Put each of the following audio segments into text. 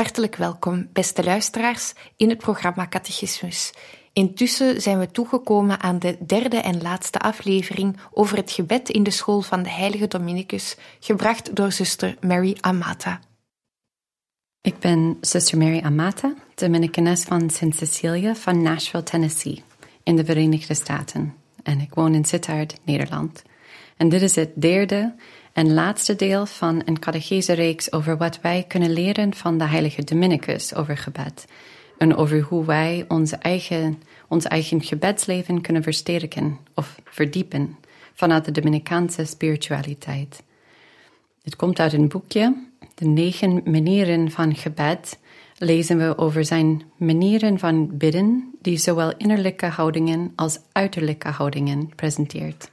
Hartelijk welkom, beste luisteraars, in het programma Catechismus. Intussen zijn we toegekomen aan de derde en laatste aflevering over het gebed in de school van de heilige Dominicus, gebracht door zuster Mary Amata. Ik ben zuster Mary Amata, Dominicanes van Sint Cecilia van Nashville, Tennessee, in de Verenigde Staten. En ik woon in Sittard, Nederland. En dit is het derde en laatste deel van een catechese-reeks over wat wij kunnen leren van de heilige Dominicus over gebed. En over hoe wij onze eigen, ons eigen gebedsleven kunnen versterken of verdiepen vanuit de Dominicaanse spiritualiteit. Het komt uit een boekje, De Negen Manieren van Gebed. Lezen we over zijn manieren van bidden, die zowel innerlijke houdingen als uiterlijke houdingen presenteert.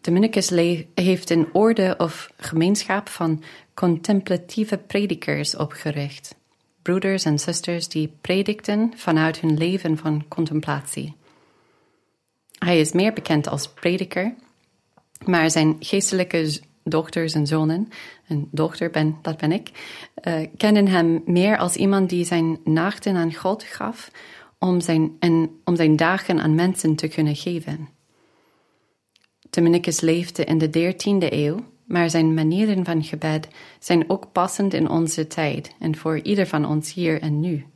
Dominicus heeft een orde of gemeenschap van contemplatieve predikers opgericht. Broeders en zusters die predikten vanuit hun leven van contemplatie. Hij is meer bekend als prediker, maar zijn geestelijke dochters en zonen, een dochter ben, dat ben ik, uh, kennen hem meer als iemand die zijn nachten aan God gaf om zijn, en om zijn dagen aan mensen te kunnen geven. Dominicus leefde in de 13e eeuw, maar zijn manieren van gebed zijn ook passend in onze tijd en voor ieder van ons hier en nu.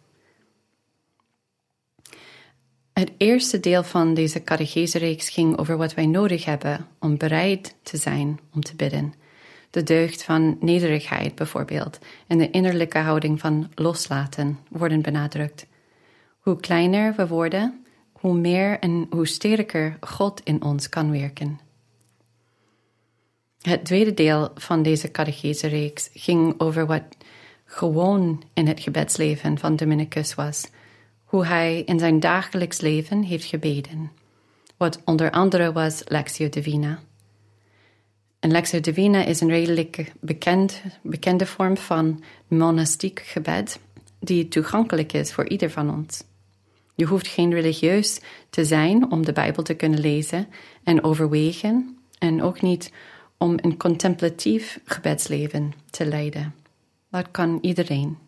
Het eerste deel van deze catechese-reeks ging over wat wij nodig hebben om bereid te zijn om te bidden. De deugd van nederigheid bijvoorbeeld en de innerlijke houding van loslaten worden benadrukt. Hoe kleiner we worden, hoe meer en hoe sterker God in ons kan werken. Het tweede deel van deze catechese-reeks ging over wat gewoon in het gebedsleven van Dominicus was, hoe hij in zijn dagelijks leven heeft gebeden, wat onder andere was Lectio Divina. En Lectio Divina is een redelijk bekend, bekende vorm van monastiek gebed, die toegankelijk is voor ieder van ons. Je hoeft geen religieus te zijn om de Bijbel te kunnen lezen en overwegen, en ook niet om een contemplatief gebedsleven te leiden. Dat kan iedereen.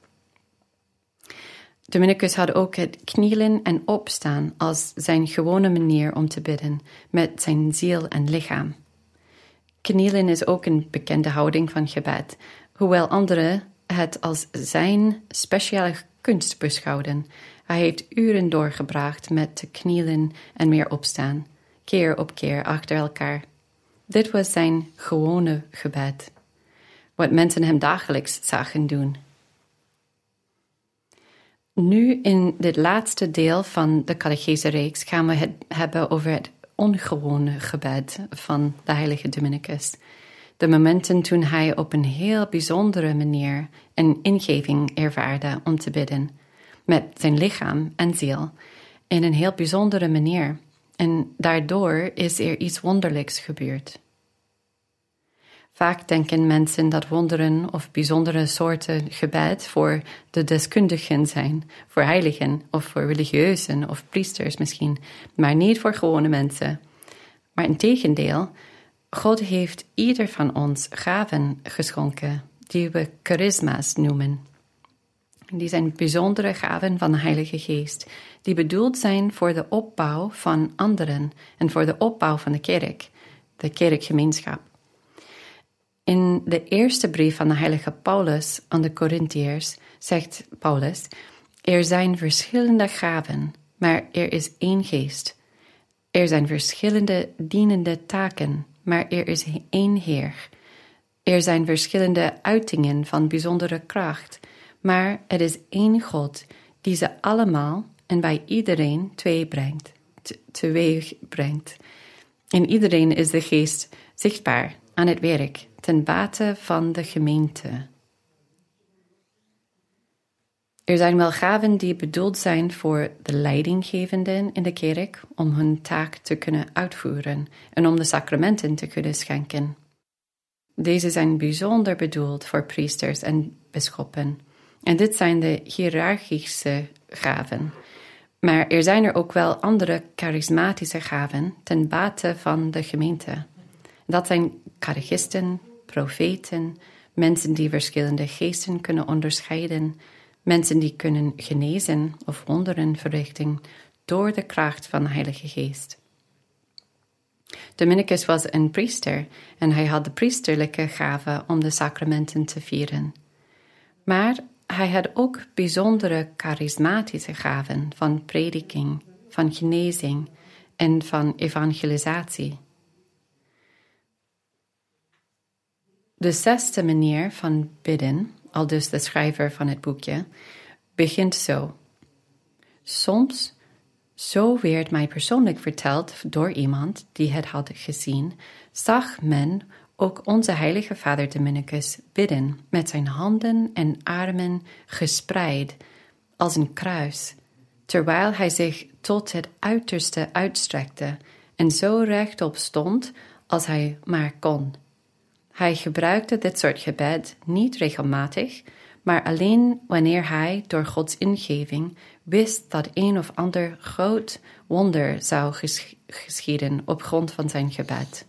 Dominicus had ook het knielen en opstaan als zijn gewone manier om te bidden, met zijn ziel en lichaam. Knielen is ook een bekende houding van gebed, hoewel anderen het als zijn speciale kunst beschouwden. Hij heeft uren doorgebracht met te knielen en meer opstaan, keer op keer achter elkaar. Dit was zijn gewone gebed, wat mensen hem dagelijks zagen doen. Nu in dit laatste deel van de catechese-reeks gaan we het hebben over het ongewone gebed van de heilige Dominicus. De momenten toen hij op een heel bijzondere manier een ingeving ervaarde om te bidden, met zijn lichaam en ziel, in een heel bijzondere manier. En daardoor is er iets wonderlijks gebeurd. Vaak denken mensen dat wonderen of bijzondere soorten gebed voor de deskundigen zijn, voor heiligen of voor religieuzen of priesters misschien, maar niet voor gewone mensen. Maar in tegendeel, God heeft ieder van ons gaven geschonken, die we charisma's noemen. Die zijn bijzondere gaven van de Heilige Geest, die bedoeld zijn voor de opbouw van anderen en voor de opbouw van de kerk, de kerkgemeenschap. In de eerste brief van de heilige Paulus aan de Corinthiërs zegt Paulus: Er zijn verschillende gaven, maar er is één geest. Er zijn verschillende dienende taken, maar er is één Heer. Er zijn verschillende uitingen van bijzondere kracht, maar er is één God die ze allemaal en bij iedereen twee brengt, brengt. In iedereen is de geest zichtbaar aan het werk ten bate van de gemeente. Er zijn wel gaven die bedoeld zijn voor de leidinggevenden in de kerk om hun taak te kunnen uitvoeren en om de sacramenten te kunnen schenken. Deze zijn bijzonder bedoeld voor priesters en bisschoppen. En dit zijn de hiërarchische gaven. Maar er zijn er ook wel andere charismatische gaven ten bate van de gemeente. Dat zijn catechisten, profeten, mensen die verschillende geesten kunnen onderscheiden, mensen die kunnen genezen of wonderen verrichten door de kracht van de Heilige Geest. Dominicus was een priester en hij had de priesterlijke gave om de sacramenten te vieren. Maar hij had ook bijzondere charismatische gaven van prediking, van genezing en van evangelisatie. De zesde manier van bidden, al dus de schrijver van het boekje, begint zo. Soms, zo werd mij persoonlijk verteld door iemand die het had gezien, zag men ook onze heilige vader Dominicus bidden met zijn handen en armen gespreid als een kruis, terwijl hij zich tot het uiterste uitstrekte en zo rechtop stond als hij maar kon. Hij gebruikte dit soort gebed niet regelmatig, maar alleen wanneer hij door Gods ingeving wist dat een of ander groot wonder zou geschieden op grond van zijn gebed.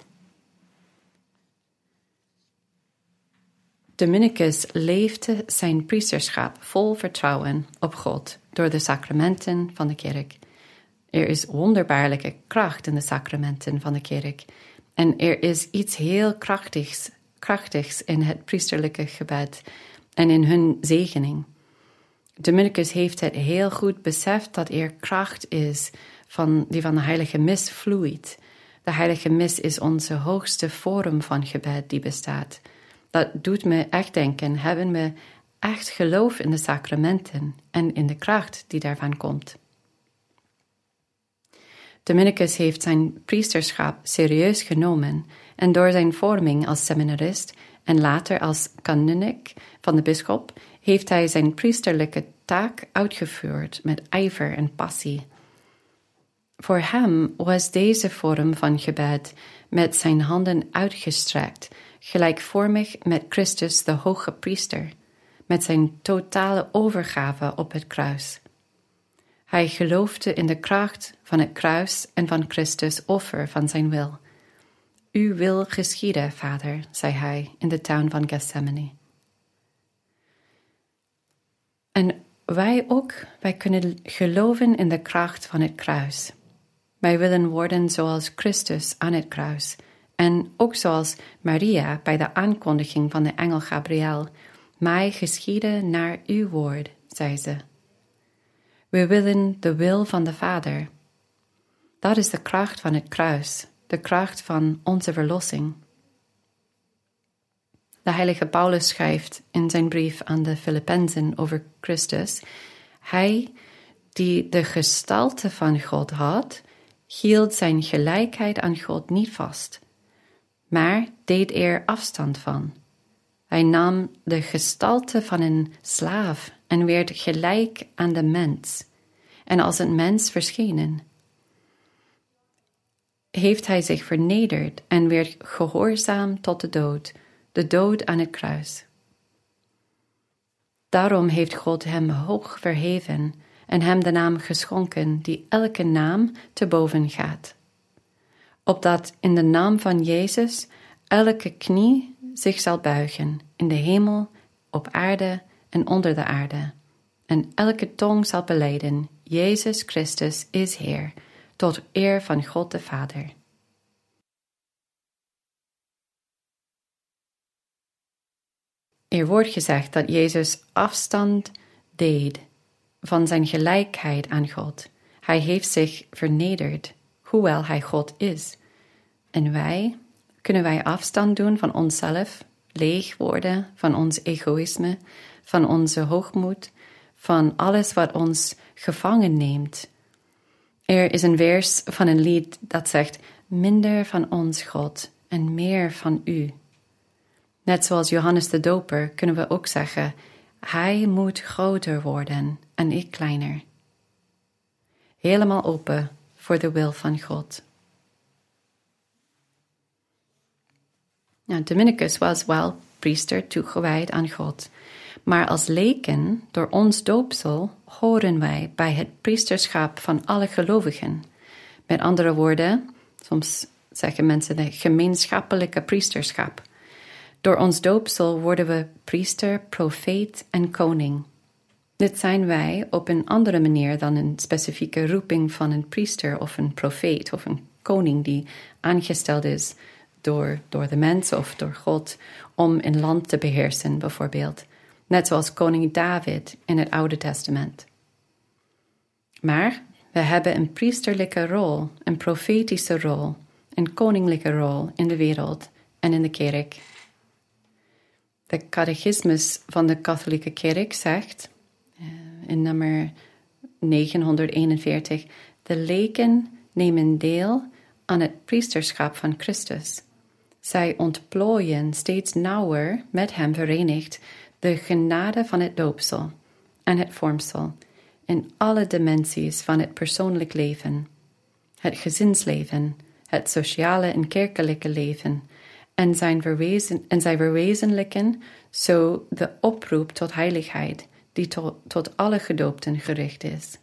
Dominicus leefde zijn priesterschap vol vertrouwen op God door de sacramenten van de kerk. Er is wonderbaarlijke kracht in de sacramenten van de kerk. En er is iets heel krachtigs, krachtigs in het priesterlijke gebed en in hun zegening. Dominicus heeft het heel goed beseft dat er kracht is van, die van de heilige mis vloeit. De heilige mis is onze hoogste vorm van gebed die bestaat dat doet me echt denken, hebben we echt geloof in de sacramenten en in de kracht die daarvan komt. Dominicus heeft zijn priesterschap serieus genomen en door zijn vorming als seminarist en later als kanunnik van de bisschop heeft hij zijn priesterlijke taak uitgevoerd met ijver en passie. Voor hem was deze vorm van gebed met zijn handen uitgestrekt gelijkvormig met Christus de hoge priester, met zijn totale overgave op het kruis. Hij geloofde in de kracht van het kruis en van Christus offer van zijn wil. Uw wil geschieden, Vader, zei hij in de tuin van Gethsemane. En wij ook, wij kunnen geloven in de kracht van het kruis. Wij willen worden zoals Christus aan het kruis en ook zoals Maria bij de aankondiging van de engel Gabriel, mij geschieden naar uw woord, zei ze. We willen de wil van de Vader. Dat is de kracht van het kruis, de kracht van onze verlossing. De heilige Paulus schrijft in zijn brief aan de Filippenzen over Christus: Hij die de gestalte van God had, hield zijn gelijkheid aan God niet vast maar deed er afstand van. Hij nam de gestalte van een slaaf en werd gelijk aan de mens, en als een mens verschenen. Heeft hij zich vernederd en werd gehoorzaam tot de dood, de dood aan het kruis. Daarom heeft God hem hoog verheven en hem de naam geschonken die elke naam te boven gaat. Opdat in de naam van Jezus elke knie zich zal buigen in de hemel, op aarde en onder de aarde, en elke tong zal beleiden, Jezus Christus is Heer, tot eer van God de Vader. Er wordt gezegd dat Jezus afstand deed van zijn gelijkheid aan God. Hij heeft zich vernederd, hoewel hij God is. En wij, kunnen wij afstand doen van onszelf, leeg worden van ons egoïsme, van onze hoogmoed, van alles wat ons gevangen neemt. Er is een vers van een lied dat zegt: Minder van ons, God, en meer van U. Net zoals Johannes de Doper kunnen we ook zeggen: Hij moet groter worden en ik kleiner. Helemaal open voor de wil van God. Nou, Dominicus was wel priester toegewijd aan God. Maar als leken, door ons doopsel, horen wij bij het priesterschap van alle gelovigen. Met andere woorden, soms zeggen mensen de gemeenschappelijke priesterschap. Door ons doopsel worden we priester, profeet en koning. Dit zijn wij op een andere manier dan een specifieke roeping van een priester of een profeet of een koning die aangesteld is door, door de mens of door God om een land te beheersen, bijvoorbeeld. Net zoals koning David in het Oude Testament. Maar we hebben een priesterlijke rol, een profetische rol, een koninklijke rol in de wereld en in de kerk. De catechismus van de katholieke kerk zegt eh, in nummer 941: De leken nemen deel aan het priesterschap van Christus. Zij ontplooien steeds nauwer met hem verenigd de genade van het doopsel en het vormsel in alle dimensies van het persoonlijk leven, het gezinsleven, het sociale en kerkelijke leven, en, zijn verwezen, en zij verwezenlijken zo de oproep tot heiligheid die tot, tot alle gedoopten gericht is.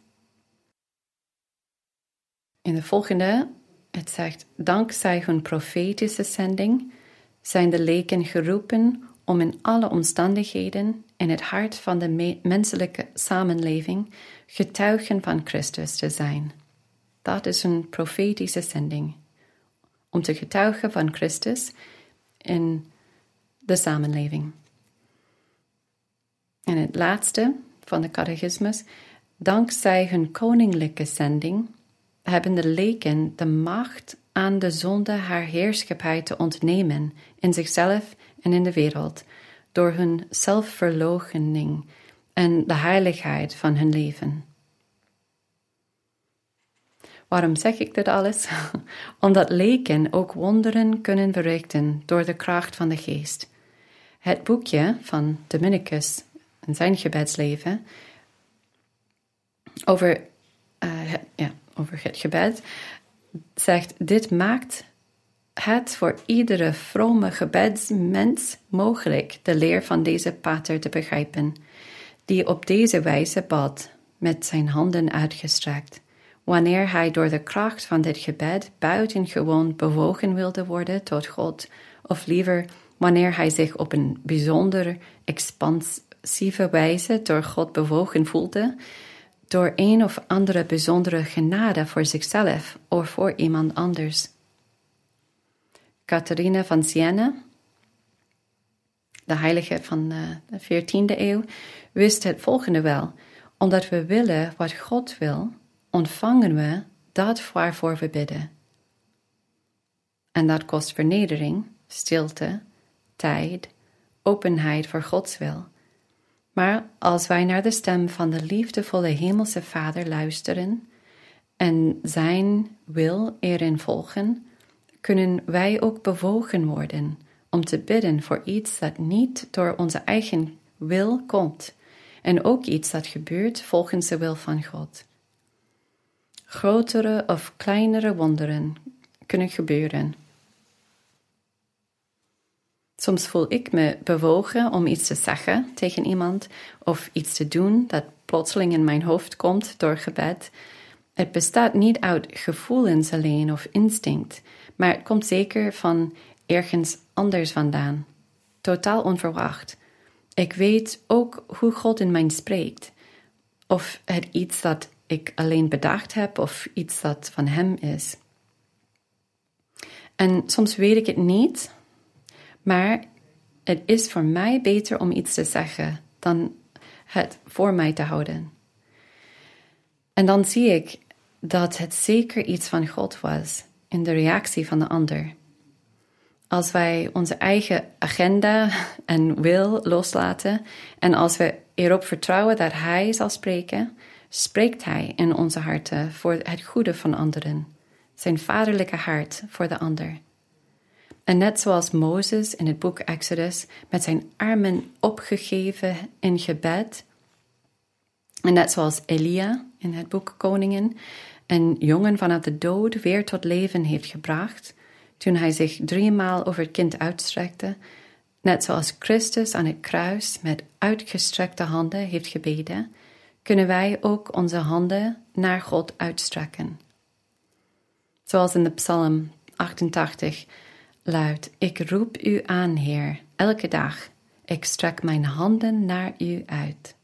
In de volgende, het zegt, dankzij hun profetische zending zijn de leken geroepen om in alle omstandigheden in het hart van de menselijke samenleving getuigen van Christus te zijn. Dat is een profetische zending. Om te getuigen van Christus in de samenleving. En het laatste van de catechismus, dankzij hun koninklijke zending hebben de leken de macht aan de zonde haar heerschappij te ontnemen in zichzelf en in de wereld, door hun zelfverloochening en de heiligheid van hun leven. Waarom zeg ik dit alles? Omdat leken ook wonderen kunnen verrichten door de kracht van de geest. Het boekje van Dominicus en zijn gebedsleven over, uh, ja, over het gebed zegt: Dit maakt het voor iedere vrome gebedsmens mogelijk de leer van deze pater te begrijpen, die op deze wijze bad, met zijn handen uitgestrekt. Wanneer hij door de kracht van dit gebed buitengewoon bewogen wilde worden tot God, of liever wanneer hij zich op een bijzonder expansieve wijze door God bewogen voelde, door een of andere bijzondere genade voor zichzelf of voor iemand anders. Catharina van Siena, de heilige van de 14e eeuw, wist het volgende wel: omdat we willen wat God wil, ontvangen we dat waarvoor we bidden. En dat kost vernedering, stilte, tijd, openheid voor Gods wil. Maar als wij naar de stem van de liefdevolle Hemelse Vader luisteren en Zijn wil erin volgen, kunnen wij ook bewogen worden om te bidden voor iets dat niet door onze eigen wil komt en ook iets dat gebeurt volgens de wil van God. Grotere of kleinere wonderen kunnen gebeuren. Soms voel ik me bewogen om iets te zeggen tegen iemand of iets te doen dat plotseling in mijn hoofd komt door gebed. Het bestaat niet uit gevoelens alleen of instinct, maar het komt zeker van ergens anders vandaan. Totaal onverwacht. Ik weet ook hoe God in mij spreekt. Of het iets dat ik alleen bedacht heb of iets dat van Hem is. En soms weet ik het niet, maar Het is voor mij beter om iets te zeggen dan het voor mij te houden. En dan zie ik dat het zeker iets van God was in de reactie van de ander. Als wij onze eigen agenda en wil loslaten en als we erop vertrouwen dat Hij zal spreken, spreekt Hij in onze harten voor het goede van anderen, zijn vaderlijke hart voor de ander. En net zoals Mozes in het boek Exodus met zijn armen opgegeven in gebed, en net zoals Elia in het boek Koningen een jongen vanuit de dood weer tot leven heeft gebracht, toen hij zich driemaal over het kind uitstrekte, net zoals Christus aan het kruis met uitgestrekte handen heeft gebeden, kunnen wij ook onze handen naar God uitstrekken. Zoals in de Psalm 88 luidt: Ik roep u aan, Heer, elke dag. Ik strek mijn handen naar u uit.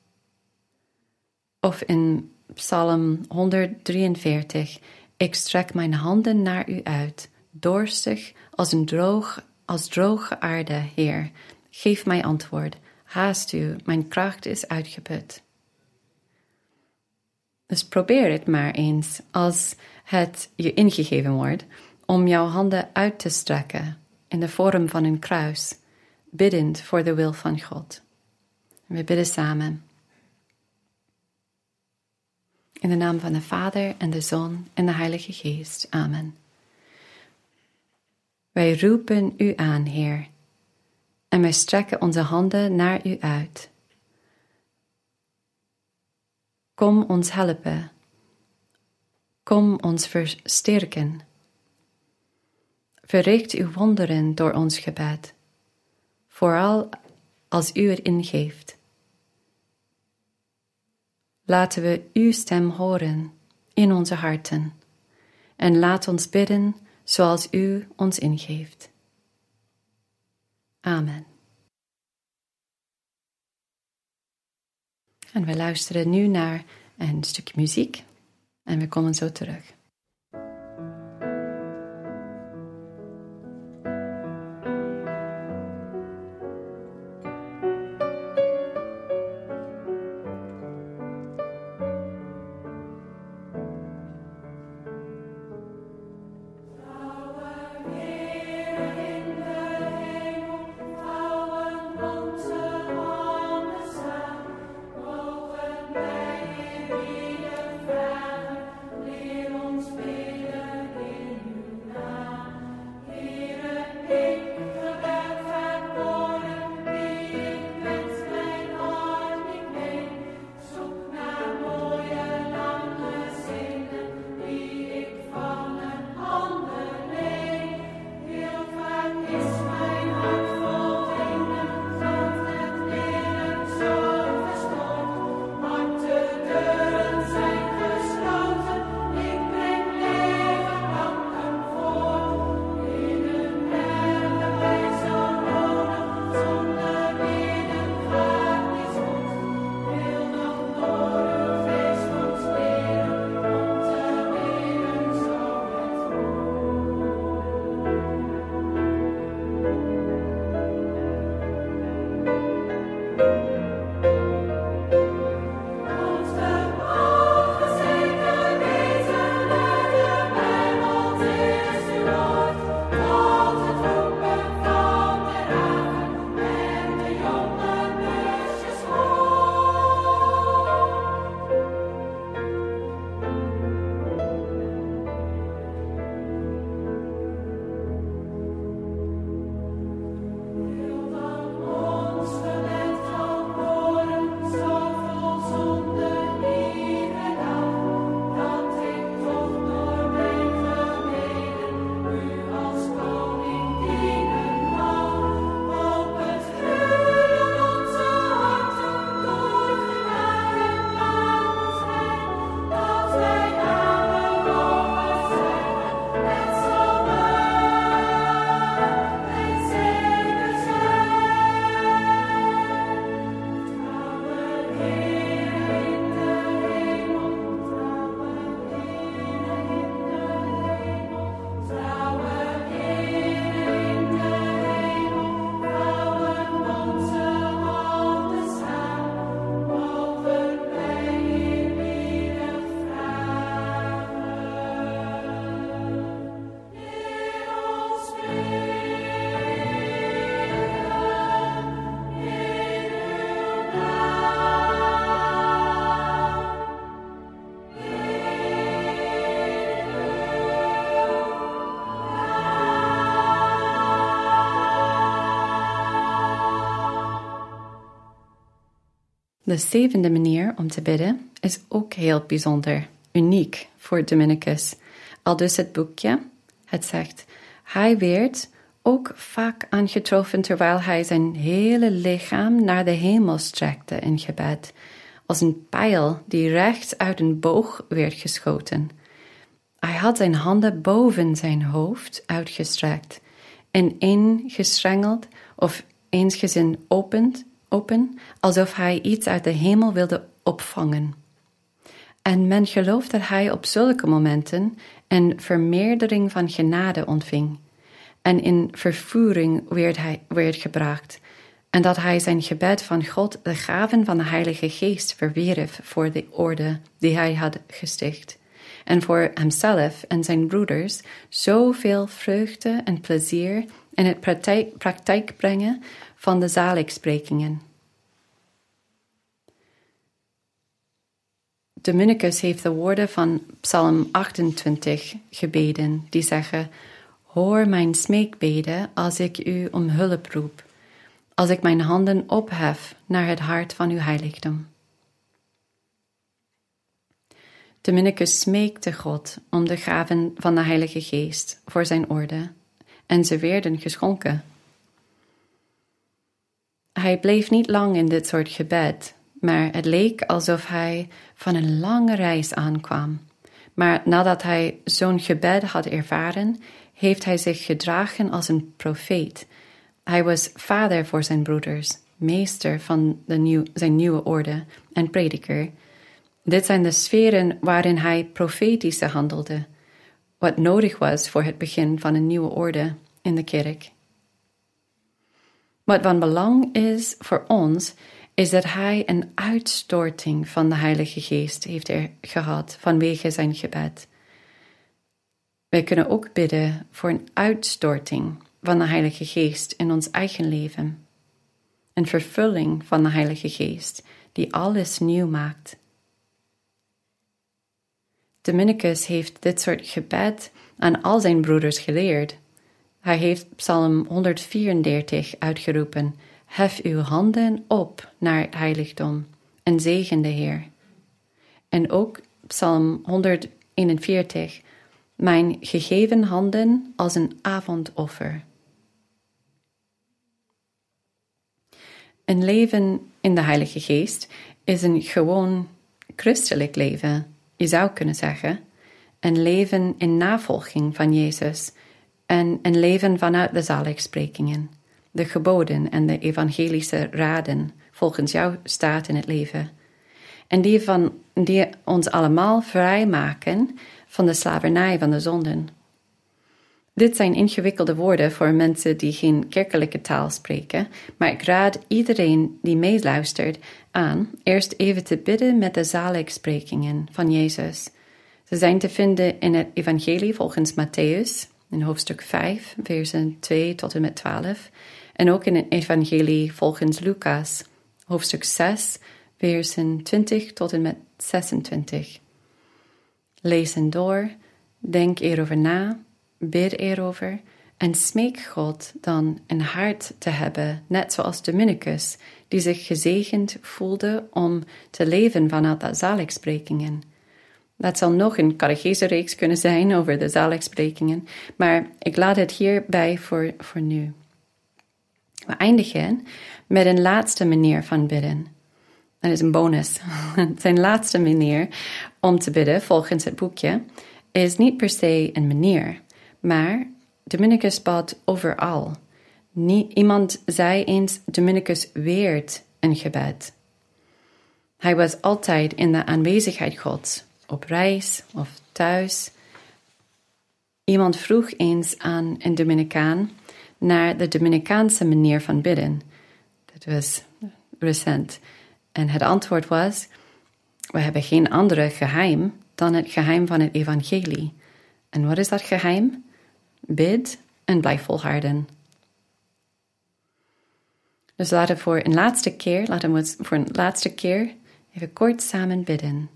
Of in Psalm 143: Ik strek mijn handen naar u uit, dorstig als een droog, als droge aarde, Heer. Geef mij antwoord. Haast u, mijn kracht is uitgeput. Dus probeer het maar eens als het je ingegeven wordt om jouw handen uit te strekken in de vorm van een kruis, biddend voor de wil van God. We bidden samen. In de naam van de Vader en de Zoon en de Heilige Geest. Amen. Wij roepen u aan, Heer, en wij strekken onze handen naar u uit. Kom ons helpen. Kom ons versterken. Verricht uw wonderen door ons gebed, vooral als u het ingeeft. Laten we uw stem horen in onze harten en laat ons bidden zoals u ons ingeeft. Amen. En we luisteren nu naar een stukje muziek en we komen zo terug. De zevende manier om te bidden is ook heel bijzonder, uniek voor Dominicus. Al dus het boekje, het zegt, hij werd ook vaak aangetroffen terwijl hij zijn hele lichaam naar de hemel strekte in gebed, als een pijl die recht uit een boog werd geschoten. Hij had zijn handen boven zijn hoofd uitgestrekt en ingestrengeld of eensgezin opend, open, alsof hij iets uit de hemel wilde opvangen. En men gelooft dat hij op zulke momenten een vermeerdering van genade ontving en in vervoering werd, hij, werd gebracht, en dat hij zijn gebed van God de gaven van de Heilige Geest verwierf voor de orde die hij had gesticht, en voor hemzelf en zijn broeders zoveel vreugde en plezier in het praktijk, praktijk brengen van de zaligsprekingen. Dominicus heeft de woorden van Psalm 28 gebeden, die zeggen: Hoor mijn smeekbeden als ik u om hulp roep, als ik mijn handen ophef naar het hart van uw heiligdom. Dominicus smeekte God om de gaven van de Heilige Geest voor zijn orde, en ze werden geschonken. Hij bleef niet lang in dit soort gebed, maar het leek alsof hij van een lange reis aankwam. Maar nadat hij zo'n gebed had ervaren, heeft hij zich gedragen als een profeet. Hij was vader voor zijn broeders, meester van de nieuw, zijn nieuwe orde en prediker. Dit zijn de sferen waarin hij profetisch handelde, wat nodig was voor het begin van een nieuwe orde in de kerk. Wat van belang is voor ons, is dat hij een uitstorting van de Heilige Geest heeft er gehad vanwege zijn gebed. Wij kunnen ook bidden voor een uitstorting van de Heilige Geest in ons eigen leven. Een vervulling van de Heilige Geest die alles nieuw maakt. Dominicus heeft dit soort gebed aan al zijn broeders geleerd. Hij heeft Psalm 134 uitgeroepen: Hef uw handen op naar het heiligdom en zegen de Heer. En ook Psalm 141 mijn gegeven handen als een avondoffer. Een leven in de Heilige Geest is een gewoon christelijk leven, je zou kunnen zeggen. Een leven in navolging van Jezus en leven vanuit de zaligsprekingen, de geboden en de evangelische raden volgens jouw staat in het leven. En die, van, die ons allemaal vrijmaken van de slavernij van de zonden. Dit zijn ingewikkelde woorden voor mensen die geen kerkelijke taal spreken, maar ik raad iedereen die meeluistert aan eerst even te bidden met de zaligsprekingen van Jezus. Ze zijn te vinden in het Evangelie volgens Matthäus, in hoofdstuk 5, versen 2 tot en met 12, en ook in het Evangelie volgens Lucas, hoofdstuk 6, versen 20 tot en met 26. Lees hen door, denk erover na, bid erover en smeek God dan een hart te hebben, net zoals Dominicus, die zich gezegend voelde om te leven vanuit dat zaligsprekingen. Dat zal nog een reeks kunnen zijn over de zaligsprekingen, maar ik laat het hierbij voor, voor nu. We eindigen met een laatste manier van bidden. Dat is een bonus. Zijn laatste manier om te bidden, volgens het boekje, is niet per se een manier, maar Dominicus bad overal. Iemand zei eens: Dominicus weert een gebed. Hij was altijd in de aanwezigheid Gods, op reis of thuis. Iemand vroeg eens aan een Dominicaan naar de Dominicaanse manier van bidden. Dat was recent. En het antwoord was: We hebben geen andere geheim dan het geheim van het evangelie. En wat is dat geheim? Bid en blijf volharden. Dus laten we voor een laatste keer, laten we voor een laatste keer even kort samen bidden.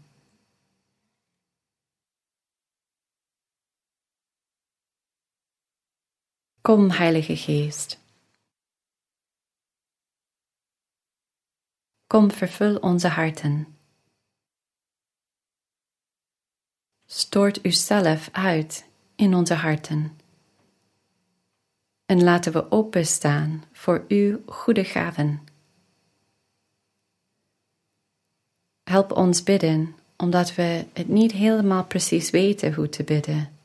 Kom, Heilige Geest. Kom, vervul onze harten. Stoort uzelf uit in onze harten. En laten we openstaan voor uw goede gaven. Help ons bidden, omdat we het niet helemaal precies weten hoe te bidden.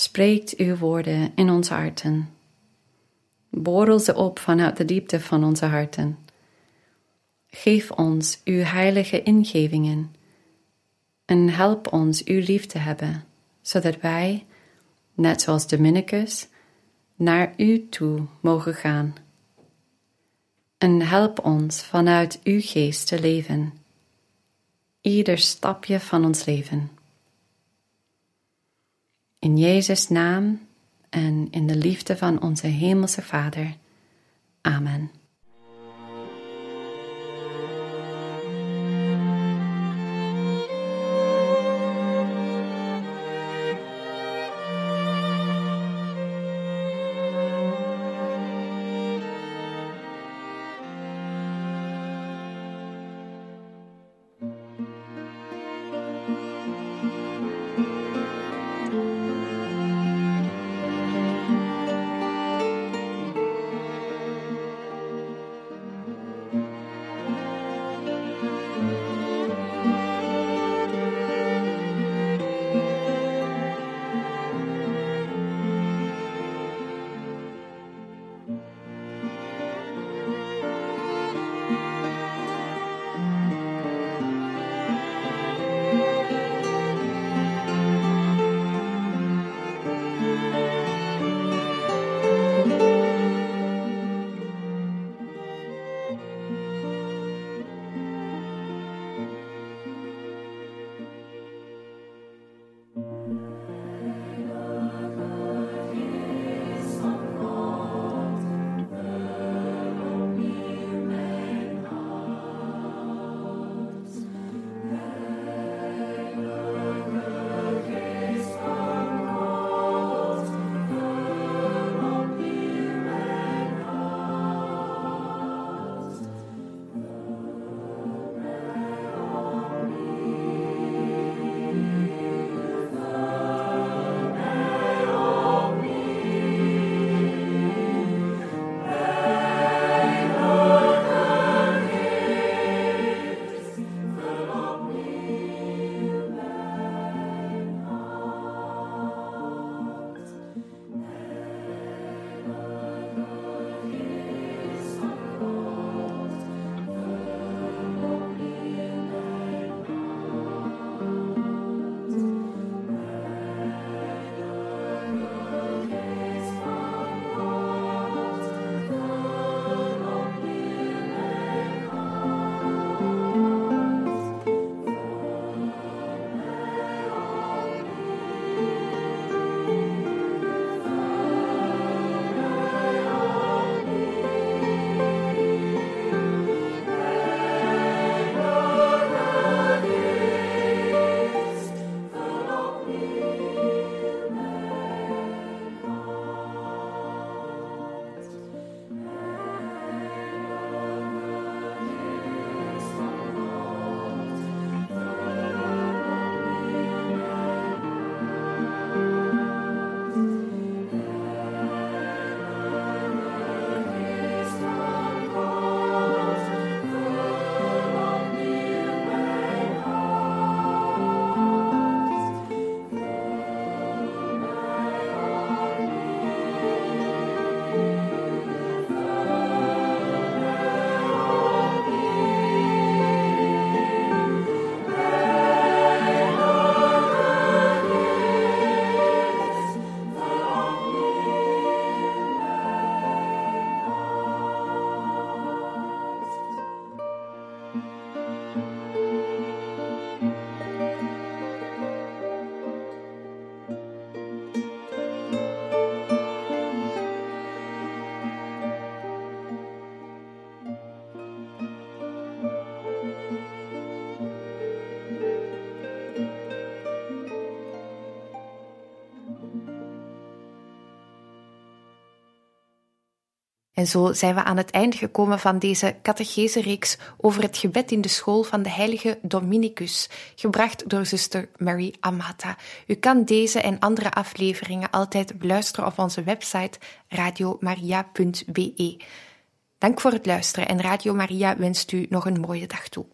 Spreekt uw woorden in onze harten. Borrel ze op vanuit de diepte van onze harten. Geef ons uw heilige ingevingen en help ons uw lief te hebben, zodat wij, net zoals Dominicus, naar u toe mogen gaan. En help ons vanuit uw geest te leven, ieder stapje van ons leven. In Jezus' naam en in de liefde van onze Hemelse Vader. Amen. En zo zijn we aan het einde gekomen van deze catechese-reeks over het gebed in de school van de heilige Dominicus, gebracht door zuster Mary Amata. U kan deze en andere afleveringen altijd beluisteren op onze website radiomaria.be. Dank voor het luisteren en Radio Maria wenst u nog een mooie dag toe.